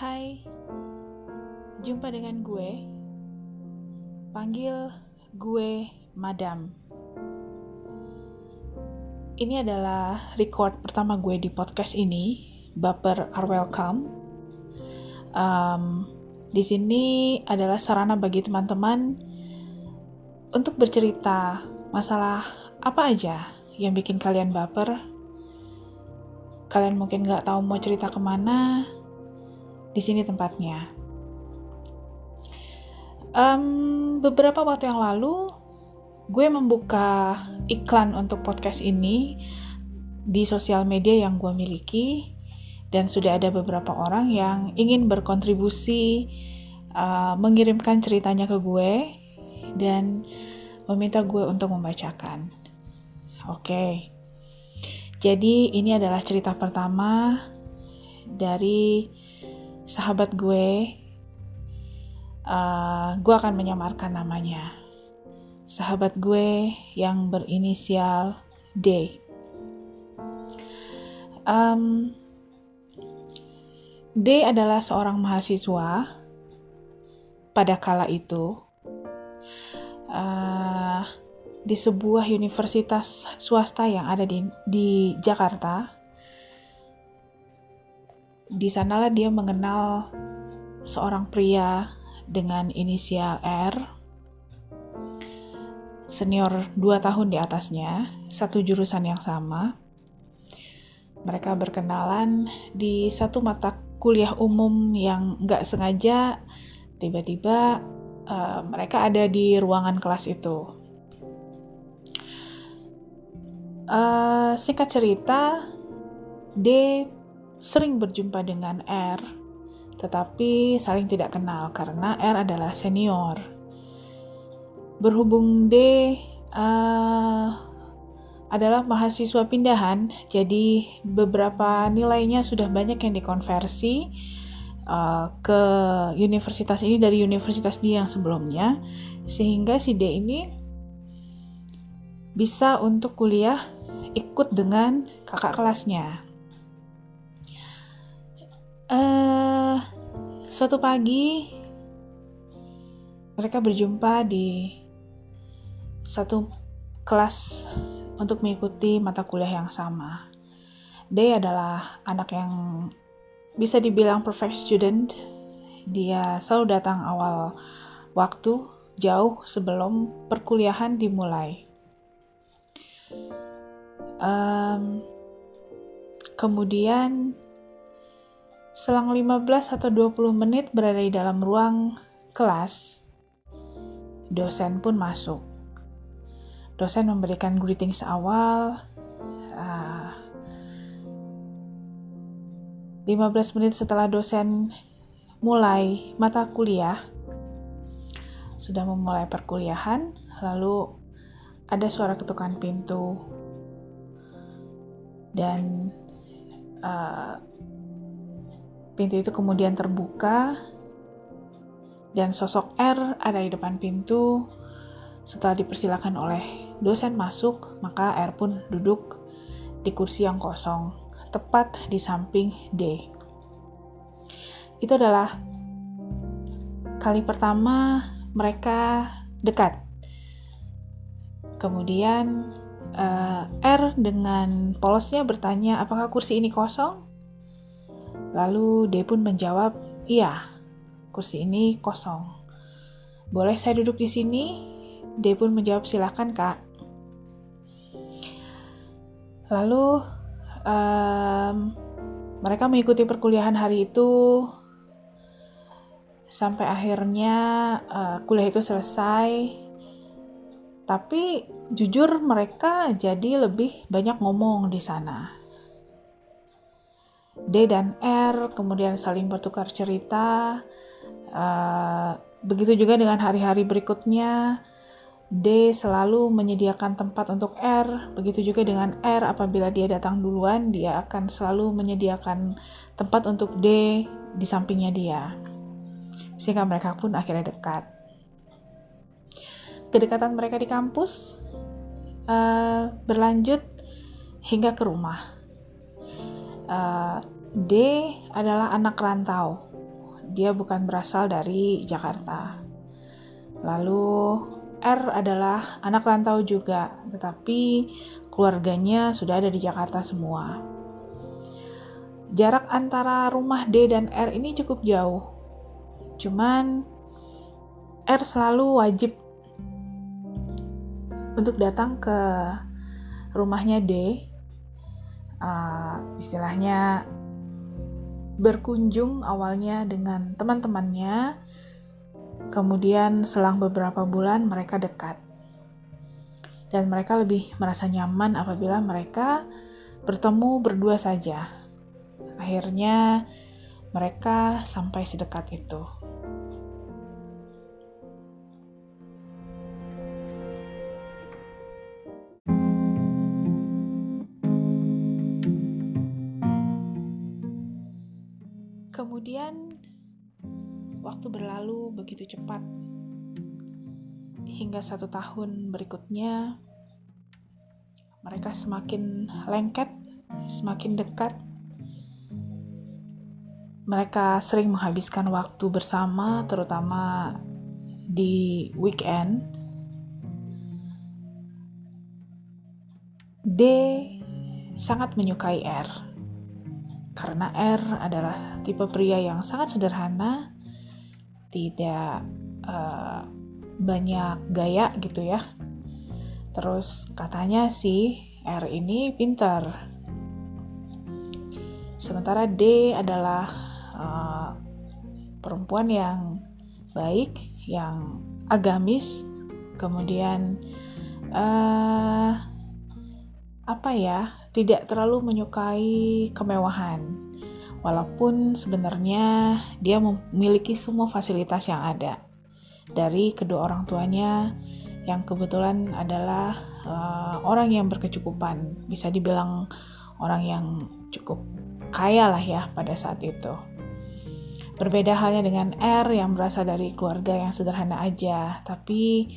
Hai, jumpa dengan gue. Panggil gue Madam. Ini adalah record pertama gue di podcast ini. Baper are welcome. Um, di sini adalah sarana bagi teman-teman untuk bercerita masalah apa aja yang bikin kalian baper. Kalian mungkin nggak tahu mau cerita ke mana, di sini tempatnya. Um, beberapa waktu yang lalu, gue membuka iklan untuk podcast ini di sosial media yang gue miliki, dan sudah ada beberapa orang yang ingin berkontribusi uh, mengirimkan ceritanya ke gue dan meminta gue untuk membacakan. Oke, okay. jadi ini adalah cerita pertama dari sahabat gue, uh, gue akan menyamarkan namanya. Sahabat gue yang berinisial D. Um, D adalah seorang mahasiswa pada kala itu uh, di sebuah universitas swasta yang ada di, di Jakarta di sanalah dia mengenal seorang pria dengan inisial R, senior 2 tahun di atasnya, satu jurusan yang sama. Mereka berkenalan di satu mata kuliah umum yang nggak sengaja tiba-tiba uh, mereka ada di ruangan kelas itu. Uh, singkat cerita, D sering berjumpa dengan R, tetapi saling tidak kenal karena R adalah senior. Berhubung D uh, adalah mahasiswa pindahan, jadi beberapa nilainya sudah banyak yang dikonversi uh, ke universitas ini dari universitas D yang sebelumnya, sehingga si D ini bisa untuk kuliah ikut dengan kakak kelasnya. Uh, suatu pagi mereka berjumpa di satu kelas untuk mengikuti mata kuliah yang sama. Day adalah anak yang bisa dibilang perfect student. Dia selalu datang awal waktu, jauh sebelum perkuliahan dimulai. Um, kemudian Selang 15 atau 20 menit berada di dalam ruang kelas, dosen pun masuk. Dosen memberikan greetings awal. Uh, 15 menit setelah dosen mulai mata kuliah, sudah memulai perkuliahan, lalu ada suara ketukan pintu dan uh, Pintu itu kemudian terbuka dan sosok R ada di depan pintu. Setelah dipersilakan oleh dosen masuk, maka R pun duduk di kursi yang kosong, tepat di samping D. Itu adalah kali pertama mereka dekat. Kemudian uh, R dengan polosnya bertanya, "Apakah kursi ini kosong?" Lalu D pun menjawab, iya, kursi ini kosong. Boleh saya duduk di sini? D pun menjawab, silakan kak. Lalu um, mereka mengikuti perkuliahan hari itu sampai akhirnya uh, kuliah itu selesai. Tapi jujur mereka jadi lebih banyak ngomong di sana. D dan R kemudian saling bertukar cerita. Uh, begitu juga dengan hari-hari berikutnya. D selalu menyediakan tempat untuk R, begitu juga dengan R apabila dia datang duluan, dia akan selalu menyediakan tempat untuk D di sampingnya dia. Sehingga mereka pun akhirnya dekat. Kedekatan mereka di kampus uh, berlanjut hingga ke rumah. Uh, D adalah anak rantau. dia bukan berasal dari Jakarta. Lalu R adalah anak rantau juga, tetapi keluarganya sudah ada di Jakarta semua. Jarak antara rumah D dan R ini cukup jauh. Cuman R selalu wajib untuk datang ke rumahnya D. Uh, istilahnya berkunjung awalnya dengan teman-temannya, kemudian selang beberapa bulan mereka dekat. Dan mereka lebih merasa nyaman apabila mereka bertemu berdua saja. Akhirnya mereka sampai sedekat itu. Waktu berlalu begitu cepat. Hingga satu tahun berikutnya, mereka semakin lengket, semakin dekat. Mereka sering menghabiskan waktu bersama, terutama di weekend. D sangat menyukai R karena R adalah tipe pria yang sangat sederhana, tidak uh, banyak gaya gitu ya. Terus katanya sih R ini pintar. Sementara D adalah uh, perempuan yang baik, yang agamis, kemudian uh, apa ya tidak terlalu menyukai kemewahan walaupun sebenarnya dia memiliki semua fasilitas yang ada dari kedua orang tuanya yang kebetulan adalah uh, orang yang berkecukupan bisa dibilang orang yang cukup kaya lah ya pada saat itu berbeda halnya dengan R yang berasal dari keluarga yang sederhana aja tapi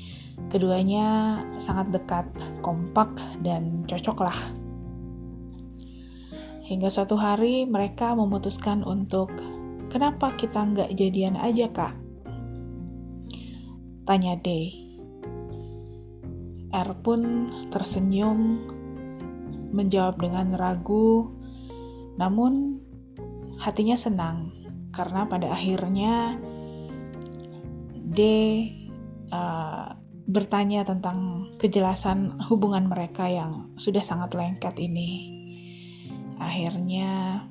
Keduanya sangat dekat, kompak, dan cocok lah. Hingga suatu hari mereka memutuskan untuk, kenapa kita nggak jadian aja kak? Tanya D. R pun tersenyum, menjawab dengan ragu, namun hatinya senang karena pada akhirnya D uh, bertanya tentang kejelasan hubungan mereka yang sudah sangat lengket ini. Akhirnya,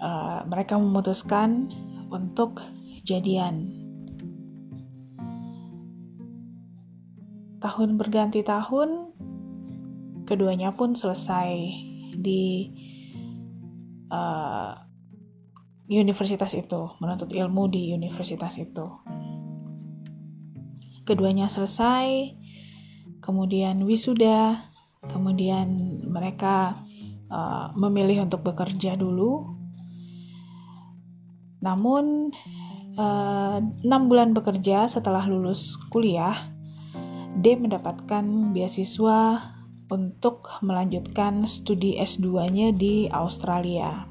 uh, mereka memutuskan untuk jadian. Tahun berganti tahun, keduanya pun selesai di uh, universitas itu, menuntut ilmu di universitas itu keduanya selesai, kemudian wisuda, kemudian mereka uh, memilih untuk bekerja dulu. Namun uh, enam uh, bulan bekerja setelah lulus kuliah, D mendapatkan beasiswa untuk melanjutkan studi S2-nya di Australia.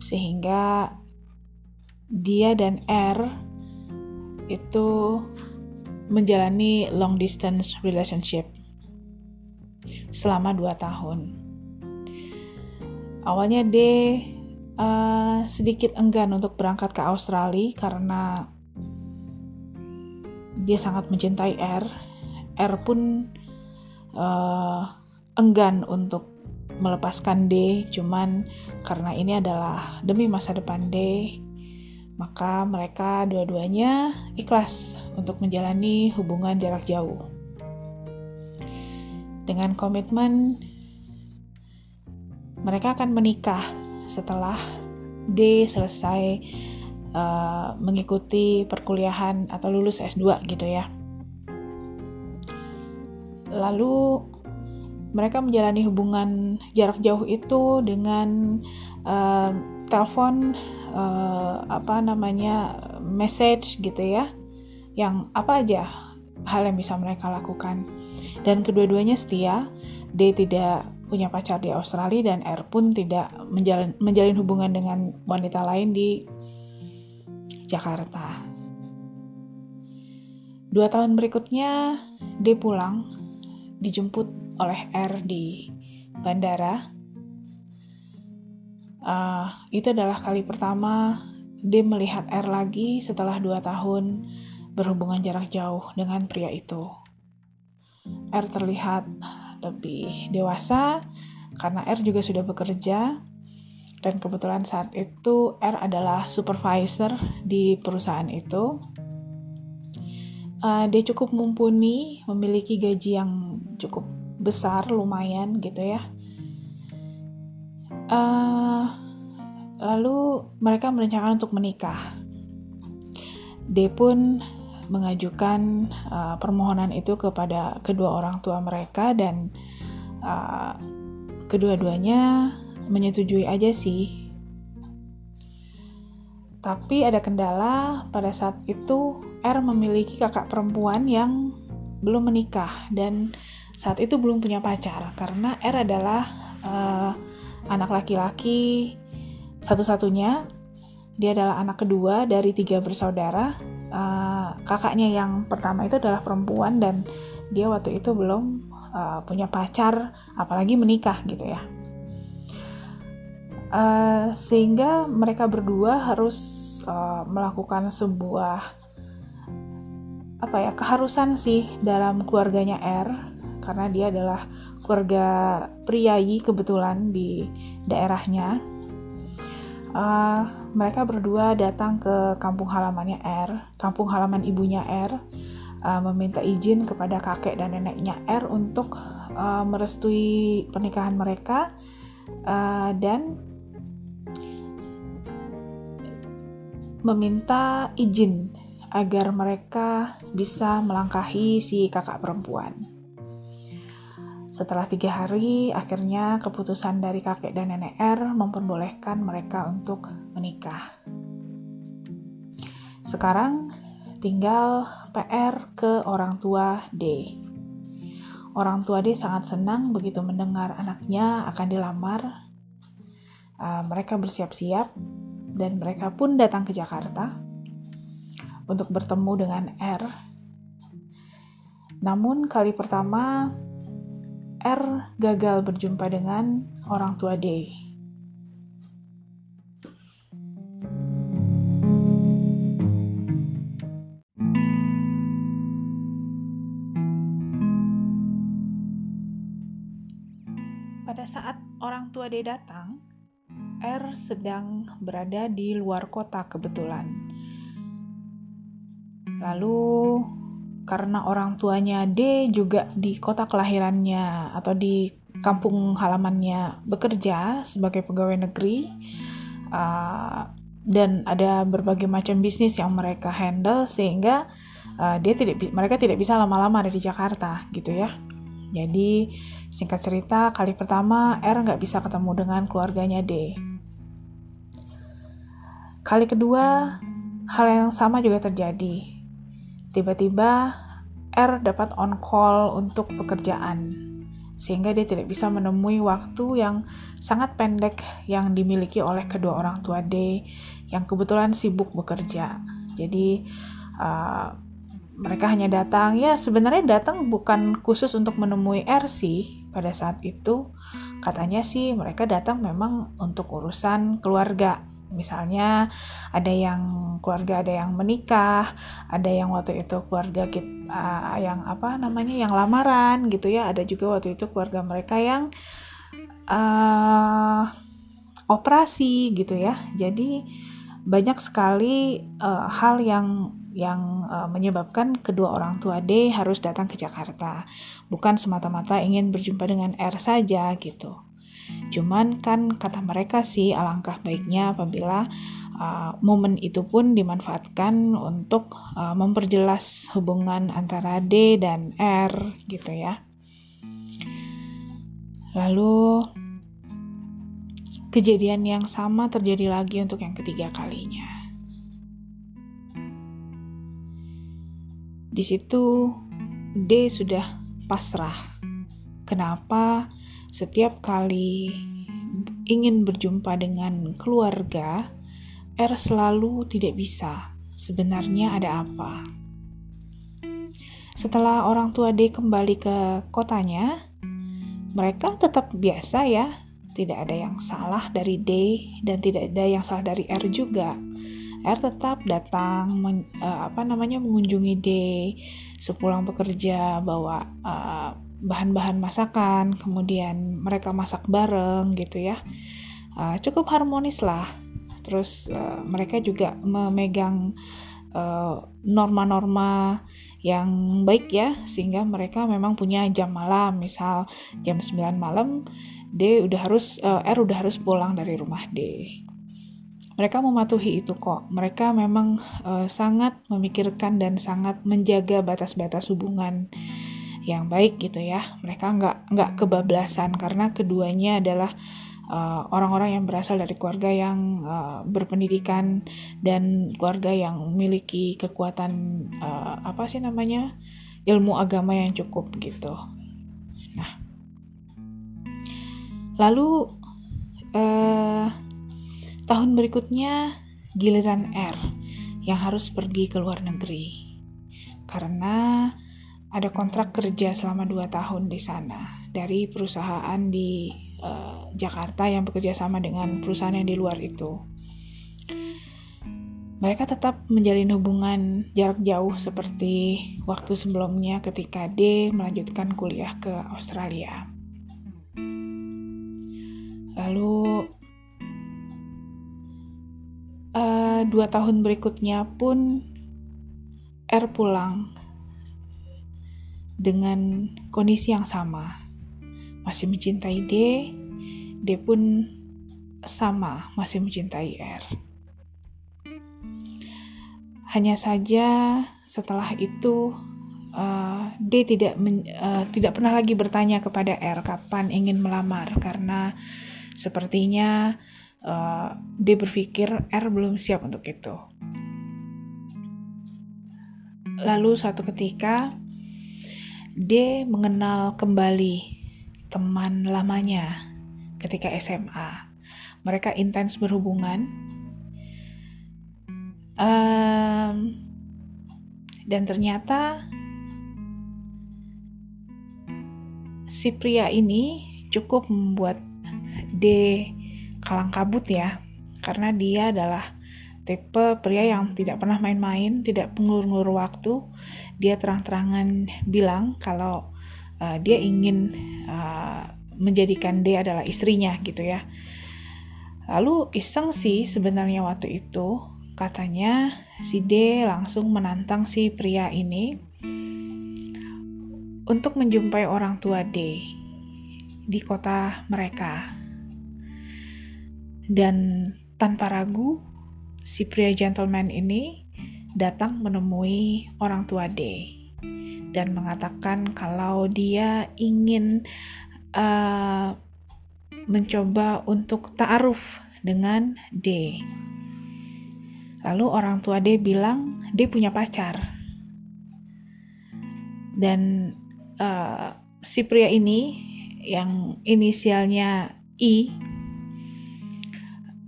Sehingga dia dan R itu menjalani long distance relationship selama 2 tahun. Awalnya D uh, sedikit enggan untuk berangkat ke Australia karena dia sangat mencintai R. R pun uh, enggan untuk melepaskan D, cuman karena ini adalah demi masa depan D, maka mereka dua-duanya ikhlas untuk menjalani hubungan jarak jauh. Dengan komitmen, mereka akan menikah setelah D selesai uh, mengikuti perkuliahan atau lulus S2 gitu ya. Lalu mereka menjalani hubungan jarak jauh itu dengan uh, telepon uh, apa namanya message gitu ya yang apa aja hal yang bisa mereka lakukan dan kedua-duanya setia D tidak punya pacar di Australia dan R pun tidak menjalin, menjalin hubungan dengan wanita lain di Jakarta. Dua tahun berikutnya, D pulang, dijemput oleh R di bandara. Uh, itu adalah kali pertama D melihat R lagi setelah dua tahun berhubungan jarak jauh dengan pria itu. R terlihat lebih dewasa karena R juga sudah bekerja dan kebetulan saat itu R adalah supervisor di perusahaan itu. Uh, dia cukup mumpuni, memiliki gaji yang cukup besar, lumayan gitu ya. Uh, lalu mereka merencanakan untuk menikah. D pun mengajukan uh, permohonan itu kepada kedua orang tua mereka dan uh, kedua-duanya menyetujui aja sih. Tapi ada kendala pada saat itu R memiliki kakak perempuan yang belum menikah dan saat itu belum punya pacar karena R adalah uh, anak laki-laki satu-satunya. Dia adalah anak kedua dari tiga bersaudara uh, kakaknya yang pertama itu adalah perempuan dan dia waktu itu belum uh, punya pacar apalagi menikah gitu ya. Uh, sehingga mereka berdua harus uh, melakukan sebuah apa ya keharusan sih dalam keluarganya R karena dia adalah keluarga priayi kebetulan di daerahnya uh, mereka berdua datang ke kampung halamannya R, kampung halaman ibunya R, uh, meminta izin kepada kakek dan neneknya R untuk uh, merestui pernikahan mereka uh, dan meminta izin agar mereka bisa melangkahi si kakak perempuan. Setelah tiga hari, akhirnya keputusan dari kakek dan nenek R memperbolehkan mereka untuk menikah. Sekarang tinggal PR ke orang tua D. Orang tua D sangat senang begitu mendengar anaknya akan dilamar. Uh, mereka bersiap-siap dan mereka pun datang ke Jakarta untuk bertemu dengan R. Namun kali pertama R gagal berjumpa dengan orang tua D. Pada saat orang tua D datang, R sedang berada di luar kota kebetulan. Lalu karena orang tuanya D juga di kota kelahirannya atau di kampung halamannya bekerja sebagai pegawai negeri uh, dan ada berbagai macam bisnis yang mereka handle sehingga uh, dia tidak mereka tidak bisa lama-lama ada di Jakarta gitu ya. Jadi singkat cerita kali pertama R nggak bisa ketemu dengan keluarganya D. Kali kedua hal yang sama juga terjadi Tiba-tiba R dapat on call untuk pekerjaan, sehingga dia tidak bisa menemui waktu yang sangat pendek yang dimiliki oleh kedua orang tua D yang kebetulan sibuk bekerja. Jadi uh, mereka hanya datang, ya sebenarnya datang bukan khusus untuk menemui R sih pada saat itu. Katanya sih mereka datang memang untuk urusan keluarga misalnya ada yang keluarga ada yang menikah ada yang waktu itu keluarga kita uh, yang apa namanya yang lamaran gitu ya ada juga waktu itu keluarga mereka yang uh, operasi gitu ya. Jadi banyak sekali uh, hal yang yang uh, menyebabkan kedua orang tua D harus datang ke Jakarta. Bukan semata-mata ingin berjumpa dengan R saja gitu Cuman kan kata mereka sih alangkah baiknya apabila uh, momen itu pun dimanfaatkan untuk uh, memperjelas hubungan antara D dan R gitu ya. Lalu kejadian yang sama terjadi lagi untuk yang ketiga kalinya. Di situ D sudah pasrah. Kenapa? Setiap kali ingin berjumpa dengan keluarga, R selalu tidak bisa. Sebenarnya ada apa? Setelah orang tua D kembali ke kotanya, mereka tetap biasa ya, tidak ada yang salah dari D dan tidak ada yang salah dari R juga. R tetap datang men, uh, apa namanya mengunjungi D sepulang bekerja bawa uh, bahan-bahan masakan, kemudian mereka masak bareng gitu ya. Uh, cukup harmonis lah. Terus uh, mereka juga memegang norma-norma uh, yang baik ya sehingga mereka memang punya jam malam misal jam 9 malam D udah harus uh, R udah harus pulang dari rumah D mereka mematuhi itu kok. Mereka memang uh, sangat memikirkan dan sangat menjaga batas-batas hubungan yang baik gitu ya. Mereka nggak nggak kebablasan karena keduanya adalah eh, orang-orang uh, yang berasal dari keluarga yang uh, berpendidikan dan keluarga yang memiliki kekuatan uh, apa sih namanya ilmu agama yang cukup gitu. Nah, lalu uh, tahun berikutnya giliran R yang harus pergi ke luar negeri karena ada kontrak kerja selama dua tahun di sana dari perusahaan di uh, Jakarta yang bekerja sama dengan perusahaan yang di luar itu. Mereka tetap menjalin hubungan jarak jauh seperti waktu sebelumnya ketika D melanjutkan kuliah ke Australia. Lalu uh, dua tahun berikutnya pun R pulang dengan kondisi yang sama. Masih mencintai D, D pun sama, masih mencintai R. Hanya saja setelah itu uh, D tidak men, uh, tidak pernah lagi bertanya kepada R kapan ingin melamar karena sepertinya uh, D berpikir R belum siap untuk itu. Lalu suatu ketika D mengenal kembali teman lamanya ketika SMA. Mereka intens berhubungan. Um, dan ternyata si pria ini cukup membuat D kalang kabut ya. Karena dia adalah tipe pria yang tidak pernah main-main, tidak pengulur-ngulur waktu, dia terang-terangan bilang kalau uh, dia ingin uh, menjadikan D adalah istrinya gitu ya. Lalu iseng sih sebenarnya waktu itu katanya si D langsung menantang si pria ini untuk menjumpai orang tua D di kota mereka. Dan tanpa ragu si pria gentleman ini datang menemui orang tua D dan mengatakan kalau dia ingin uh, mencoba untuk ta'aruf dengan D. Lalu orang tua D bilang D punya pacar. Dan uh, si pria ini yang inisialnya I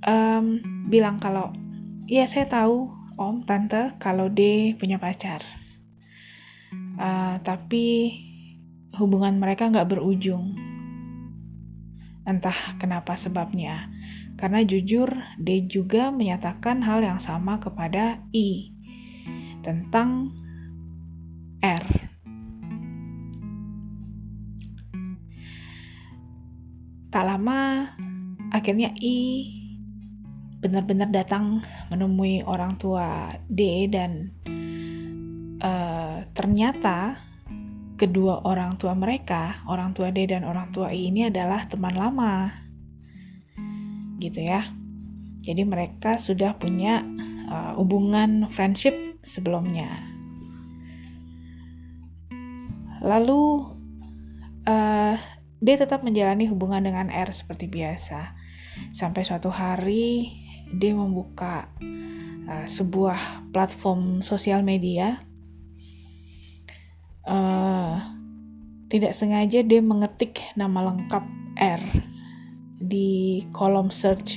um, bilang kalau ya saya tahu om tante kalau D punya pacar. Uh, tapi hubungan mereka nggak berujung. Entah kenapa sebabnya. Karena jujur D juga menyatakan hal yang sama kepada I tentang R. Tak lama akhirnya I benar-benar datang menemui orang tua D dan uh, ternyata kedua orang tua mereka, orang tua D dan orang tua I ini adalah teman lama. Gitu ya. Jadi mereka sudah punya uh, hubungan friendship sebelumnya. Lalu uh, D tetap menjalani hubungan dengan R seperti biasa. Sampai suatu hari dia membuka uh, sebuah platform sosial media. Uh, tidak sengaja dia mengetik nama lengkap R di kolom search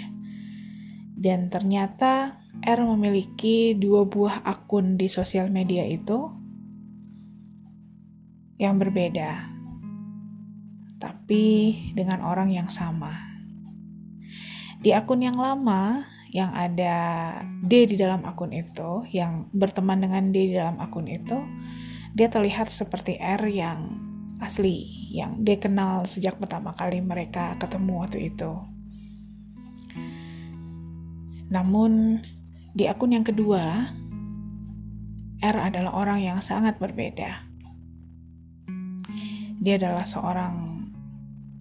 dan ternyata R memiliki dua buah akun di sosial media itu yang berbeda, tapi dengan orang yang sama. Di akun yang lama, yang ada D di dalam akun itu, yang berteman dengan D di dalam akun itu, dia terlihat seperti R yang asli, yang dia kenal sejak pertama kali mereka ketemu waktu itu. Namun di akun yang kedua, R adalah orang yang sangat berbeda. Dia adalah seorang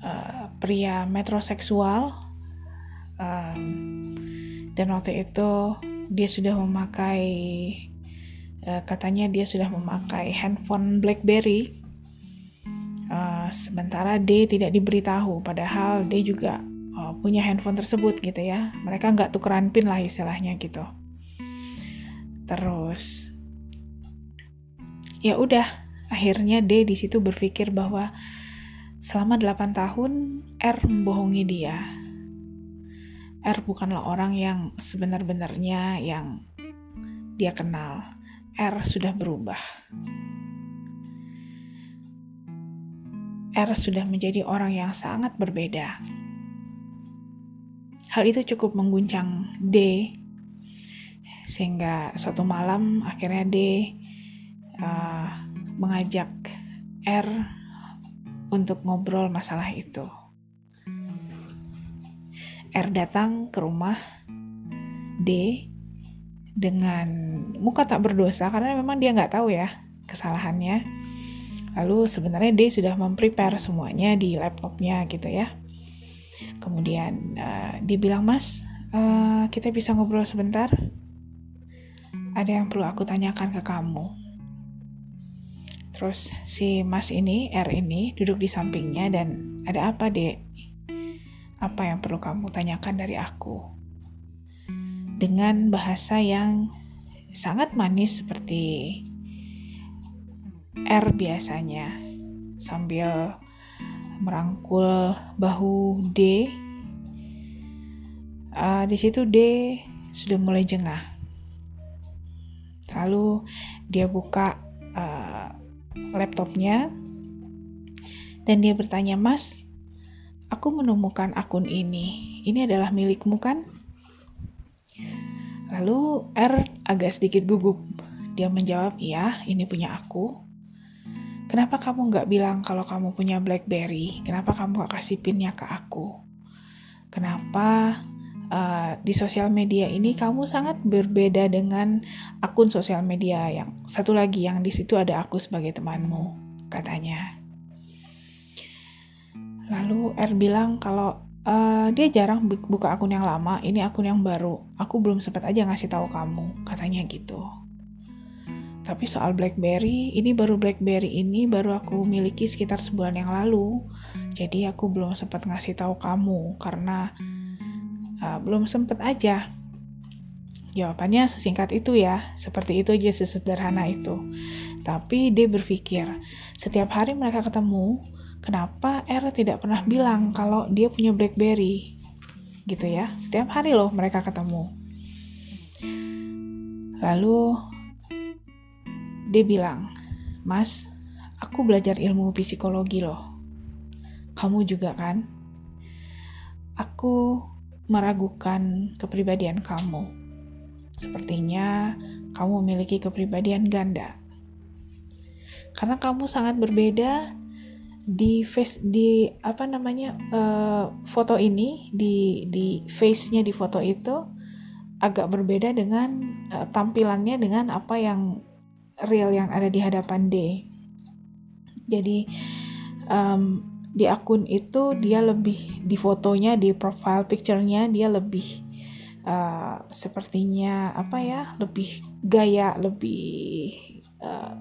uh, pria metroseksual, um, dan waktu itu dia sudah memakai, uh, katanya dia sudah memakai handphone BlackBerry. Uh, sementara D tidak diberitahu, padahal D juga uh, punya handphone tersebut gitu ya. Mereka nggak tukeran pin lah istilahnya gitu. Terus ya udah akhirnya D di situ berpikir bahwa selama 8 tahun R membohongi dia R bukanlah orang yang sebenar-benarnya yang dia kenal. R sudah berubah. R sudah menjadi orang yang sangat berbeda. Hal itu cukup mengguncang D, sehingga suatu malam akhirnya D uh, mengajak R untuk ngobrol masalah itu. R datang ke rumah D dengan muka tak berdosa karena memang dia nggak tahu ya kesalahannya. Lalu sebenarnya D sudah memprepare semuanya di laptopnya gitu ya. Kemudian uh, dia bilang mas uh, kita bisa ngobrol sebentar? Ada yang perlu aku tanyakan ke kamu. Terus si mas ini R ini duduk di sampingnya dan ada apa dek apa yang perlu kamu tanyakan dari aku dengan bahasa yang sangat manis seperti R biasanya sambil merangkul bahu D. Uh, di situ D sudah mulai jengah. Lalu dia buka uh, laptopnya dan dia bertanya, "Mas, aku menemukan akun ini. Ini adalah milikmu kan?" Lalu R agak sedikit gugup. Dia menjawab, "Iya, ini punya aku." Kenapa kamu nggak bilang kalau kamu punya BlackBerry? Kenapa kamu gak kasih pinnya ke aku? Kenapa uh, di sosial media ini kamu sangat berbeda dengan akun sosial media yang satu lagi yang di situ ada aku sebagai temanmu, katanya. Lalu R bilang kalau uh, dia jarang buka akun yang lama, ini akun yang baru. Aku belum sempat aja ngasih tahu kamu, katanya gitu. Tapi soal BlackBerry, ini baru BlackBerry ini baru aku miliki sekitar sebulan yang lalu. Jadi aku belum sempat ngasih tahu kamu karena uh, belum sempat aja. Jawabannya sesingkat itu ya, seperti itu aja sesederhana itu. Tapi dia berpikir, setiap hari mereka ketemu, kenapa R tidak pernah bilang kalau dia punya BlackBerry? Gitu ya, setiap hari loh mereka ketemu. Lalu dia bilang, Mas, aku belajar ilmu psikologi loh. Kamu juga kan? Aku meragukan kepribadian kamu. Sepertinya kamu memiliki kepribadian ganda. Karena kamu sangat berbeda di face di apa namanya uh, foto ini di di face-nya di foto itu agak berbeda dengan uh, tampilannya dengan apa yang real yang ada di hadapan D. Jadi um, di akun itu dia lebih di fotonya di profile picture-nya dia lebih uh, sepertinya apa ya lebih gaya lebih uh,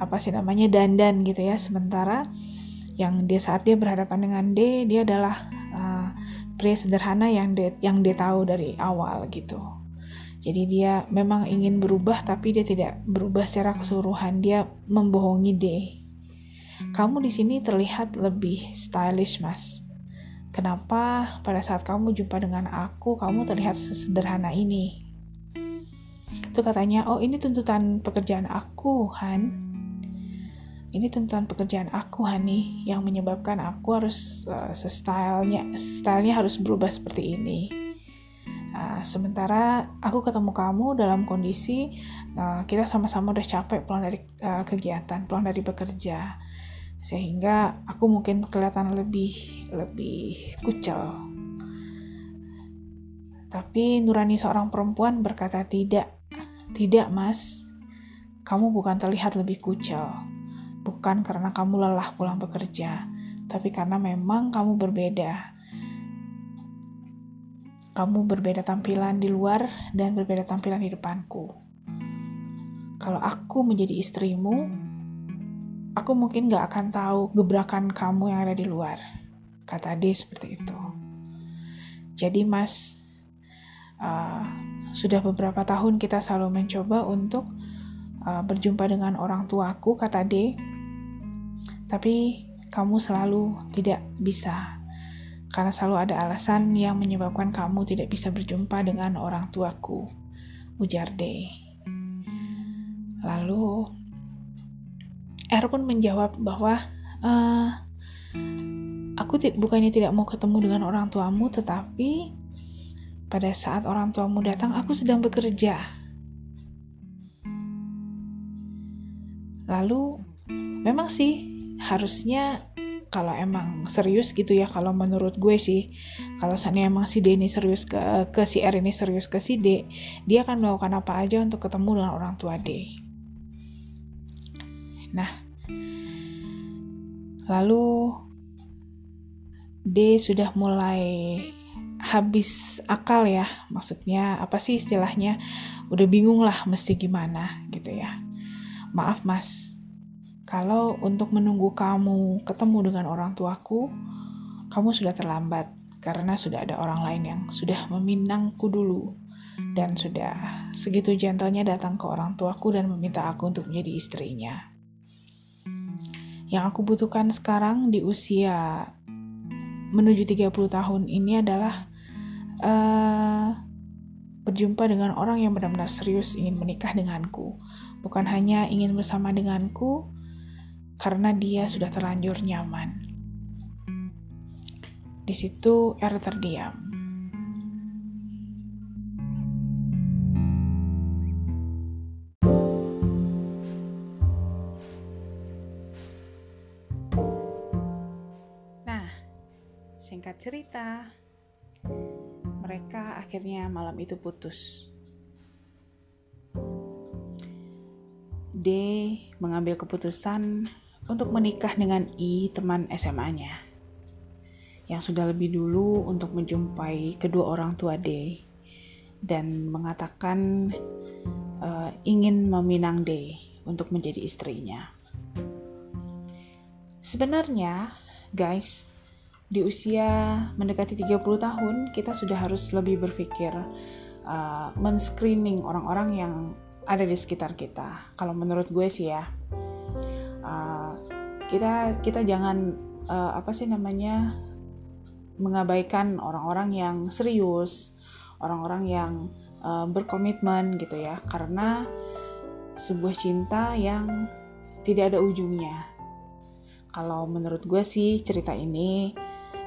apa sih namanya dandan gitu ya sementara yang dia saat dia berhadapan dengan D dia adalah uh, pria sederhana yang dia yang dia tahu dari awal gitu jadi dia memang ingin berubah tapi dia tidak berubah secara keseluruhan. Dia membohongi D. Kamu di sini terlihat lebih stylish, Mas. kenapa pada saat kamu jumpa dengan aku, kamu terlihat sesederhana ini? Itu katanya, oh ini tuntutan pekerjaan aku, Han. Ini tuntutan pekerjaan aku, Hani, yang menyebabkan aku harus uh, stylenya, stylenya harus berubah seperti ini. Uh, sementara aku ketemu kamu dalam kondisi uh, kita sama-sama udah capek pulang dari uh, kegiatan, pulang dari bekerja sehingga aku mungkin kelihatan lebih lebih kucel. Tapi nurani seorang perempuan berkata tidak, tidak mas, kamu bukan terlihat lebih kucel, bukan karena kamu lelah pulang bekerja, tapi karena memang kamu berbeda. Kamu berbeda tampilan di luar dan berbeda tampilan di depanku. Kalau aku menjadi istrimu, aku mungkin gak akan tahu gebrakan kamu yang ada di luar. Kata D seperti itu. Jadi mas, uh, sudah beberapa tahun kita selalu mencoba untuk uh, berjumpa dengan orang tuaku, kata D. Tapi kamu selalu tidak bisa. Karena selalu ada alasan yang menyebabkan kamu tidak bisa berjumpa dengan orang tuaku, ujar D. Lalu R pun menjawab bahwa uh, aku bukannya tidak mau ketemu dengan orang tuamu, tetapi pada saat orang tuamu datang, aku sedang bekerja. Lalu, memang sih harusnya kalau emang serius gitu ya, kalau menurut gue sih, kalau sana emang si D ini serius ke, ke si R ini serius ke si D, dia akan melakukan apa aja untuk ketemu dengan orang tua D. Nah, lalu D sudah mulai habis akal ya, maksudnya apa sih istilahnya? Udah bingung lah mesti gimana gitu ya. Maaf mas, kalau untuk menunggu kamu ketemu dengan orang tuaku, kamu sudah terlambat karena sudah ada orang lain yang sudah meminangku dulu dan sudah segitu gentlenya datang ke orang tuaku dan meminta aku untuk menjadi istrinya. Yang aku butuhkan sekarang di usia menuju 30 tahun ini adalah uh, berjumpa dengan orang yang benar-benar serius ingin menikah denganku. Bukan hanya ingin bersama denganku karena dia sudah terlanjur nyaman. Di situ R terdiam. Singkat cerita, mereka akhirnya malam itu putus. D mengambil keputusan untuk menikah dengan I, teman SMA-nya, yang sudah lebih dulu untuk menjumpai kedua orang tua D dan mengatakan uh, ingin meminang D untuk menjadi istrinya. Sebenarnya, guys, di usia mendekati 30 tahun kita sudah harus lebih berpikir uh, men-screening orang-orang yang ada di sekitar kita. Kalau menurut gue sih ya, uh, kita kita jangan uh, apa sih namanya mengabaikan orang-orang yang serius, orang-orang yang uh, berkomitmen gitu ya, karena sebuah cinta yang tidak ada ujungnya. Kalau menurut gue sih cerita ini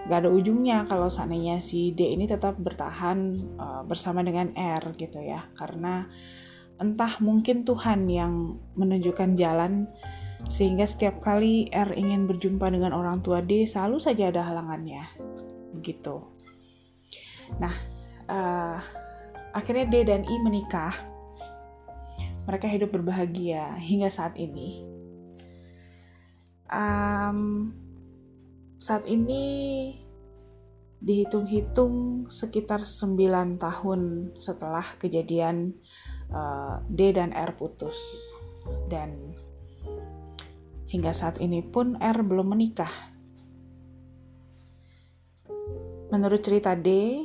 gak ada ujungnya kalau seandainya si D ini tetap bertahan uh, bersama dengan R gitu ya karena entah mungkin Tuhan yang menunjukkan jalan sehingga setiap kali R ingin berjumpa dengan orang tua D selalu saja ada halangannya. Gitu nah uh, akhirnya D dan I menikah. Mereka hidup berbahagia hingga saat ini. Um, saat ini dihitung-hitung sekitar 9 tahun setelah kejadian uh, D dan R putus. Dan hingga saat ini pun R belum menikah. Menurut cerita D,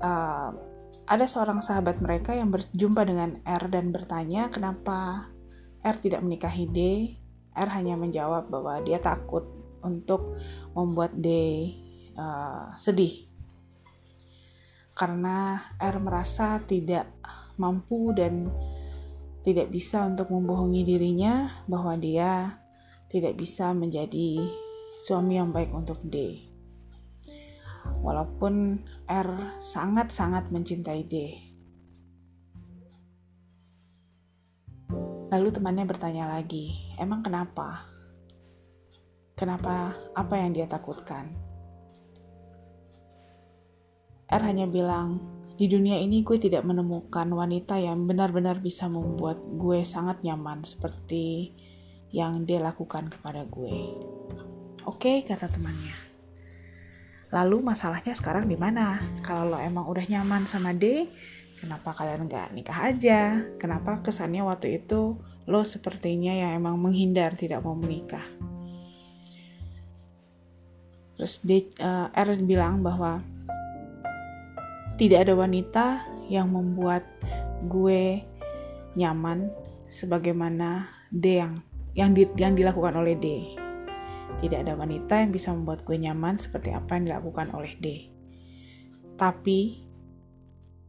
uh, ada seorang sahabat mereka yang berjumpa dengan R dan bertanya kenapa R tidak menikahi D. R hanya menjawab bahwa dia takut untuk membuat D uh, sedih karena R merasa tidak mampu dan tidak bisa untuk membohongi dirinya bahwa dia tidak bisa menjadi suami yang baik untuk D. Walaupun R sangat-sangat mencintai D. Lalu temannya bertanya lagi, emang kenapa? Kenapa? Apa yang dia takutkan? R hanya bilang, di dunia ini gue tidak menemukan wanita yang benar-benar bisa membuat gue sangat nyaman seperti yang dia lakukan kepada gue. Oke, kata temannya. Lalu masalahnya sekarang di mana? Kalau lo emang udah nyaman sama D, kenapa kalian nggak nikah aja? Kenapa kesannya waktu itu lo sepertinya yang emang menghindar tidak mau menikah? Terus D, uh, R bilang bahwa tidak ada wanita yang membuat gue nyaman sebagaimana D yang yang, di, yang dilakukan oleh D. Tidak ada wanita yang bisa membuat gue nyaman seperti apa yang dilakukan oleh D. Tapi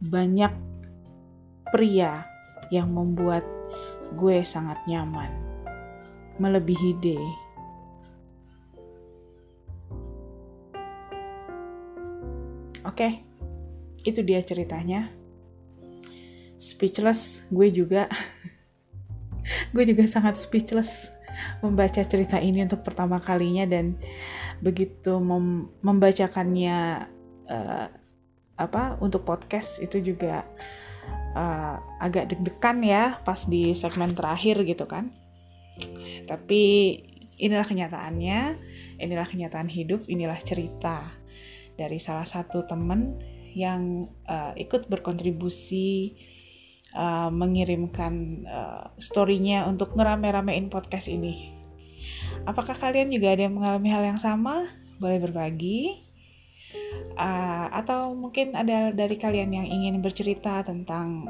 banyak pria yang membuat gue sangat nyaman, melebihi D. Oke, okay itu dia ceritanya. Speechless gue juga. Gue juga sangat speechless membaca cerita ini untuk pertama kalinya dan begitu mem membacakannya uh, apa untuk podcast itu juga uh, agak deg-degan ya pas di segmen terakhir gitu kan. Tapi inilah kenyataannya inilah kenyataan hidup inilah cerita dari salah satu temen yang uh, ikut berkontribusi uh, mengirimkan uh, story-nya untuk ngerame-ramein podcast ini. Apakah kalian juga ada yang mengalami hal yang sama? Boleh berbagi. Uh, atau mungkin ada dari kalian yang ingin bercerita tentang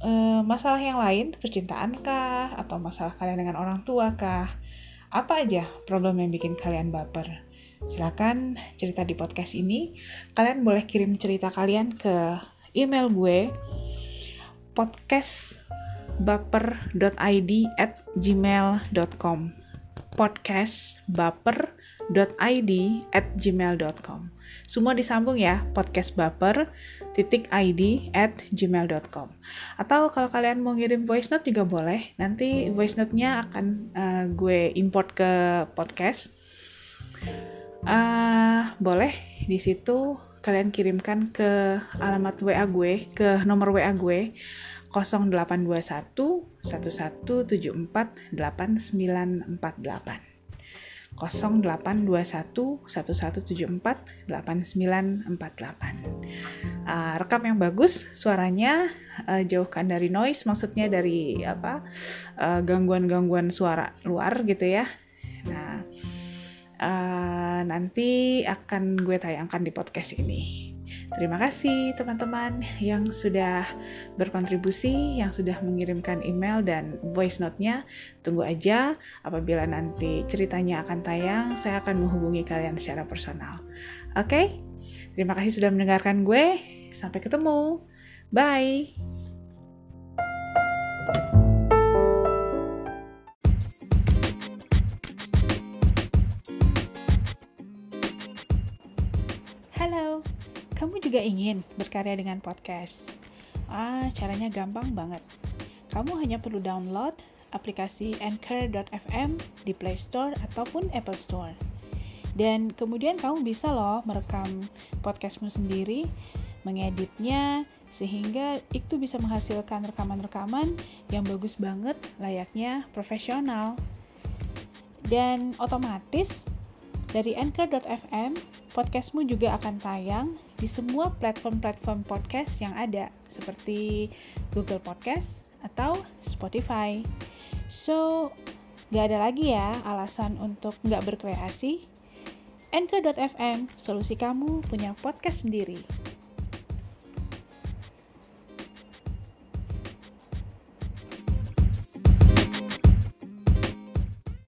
uh, masalah yang lain, percintaan kah? Atau masalah kalian dengan orang tua kah? Apa aja problem yang bikin kalian baper? Silakan cerita di podcast ini. Kalian boleh kirim cerita kalian ke email gue podcastbaper.id at gmail.com podcastbaper.id at gmail.com Semua disambung ya, podcast baper titik id at gmail.com Atau kalau kalian mau ngirim voice note juga boleh, nanti voice note-nya akan uh, gue import ke podcast uh, boleh di situ kalian kirimkan ke alamat WA gue ke nomor WA gue 0821 1174 8948 0821 1174 8948 uh, rekam yang bagus suaranya uh, jauhkan dari noise maksudnya dari apa gangguan-gangguan uh, suara luar gitu ya. Nah uh, nanti akan gue tayangkan di podcast ini. Terima kasih teman-teman yang sudah berkontribusi, yang sudah mengirimkan email dan voice note-nya. Tunggu aja apabila nanti ceritanya akan tayang, saya akan menghubungi kalian secara personal. Oke? Okay? Terima kasih sudah mendengarkan gue. Sampai ketemu. Bye. Ingin berkarya dengan podcast? Ah, caranya gampang banget. Kamu hanya perlu download aplikasi Anchor.fm di Play Store ataupun Apple Store. Dan kemudian kamu bisa loh merekam podcastmu sendiri, mengeditnya, sehingga itu bisa menghasilkan rekaman-rekaman yang bagus banget, layaknya profesional. Dan otomatis dari Anchor.fm, podcastmu juga akan tayang di semua platform-platform podcast yang ada seperti Google Podcast atau Spotify. So, gak ada lagi ya alasan untuk nggak berkreasi. Anchor.fm, solusi kamu punya podcast sendiri.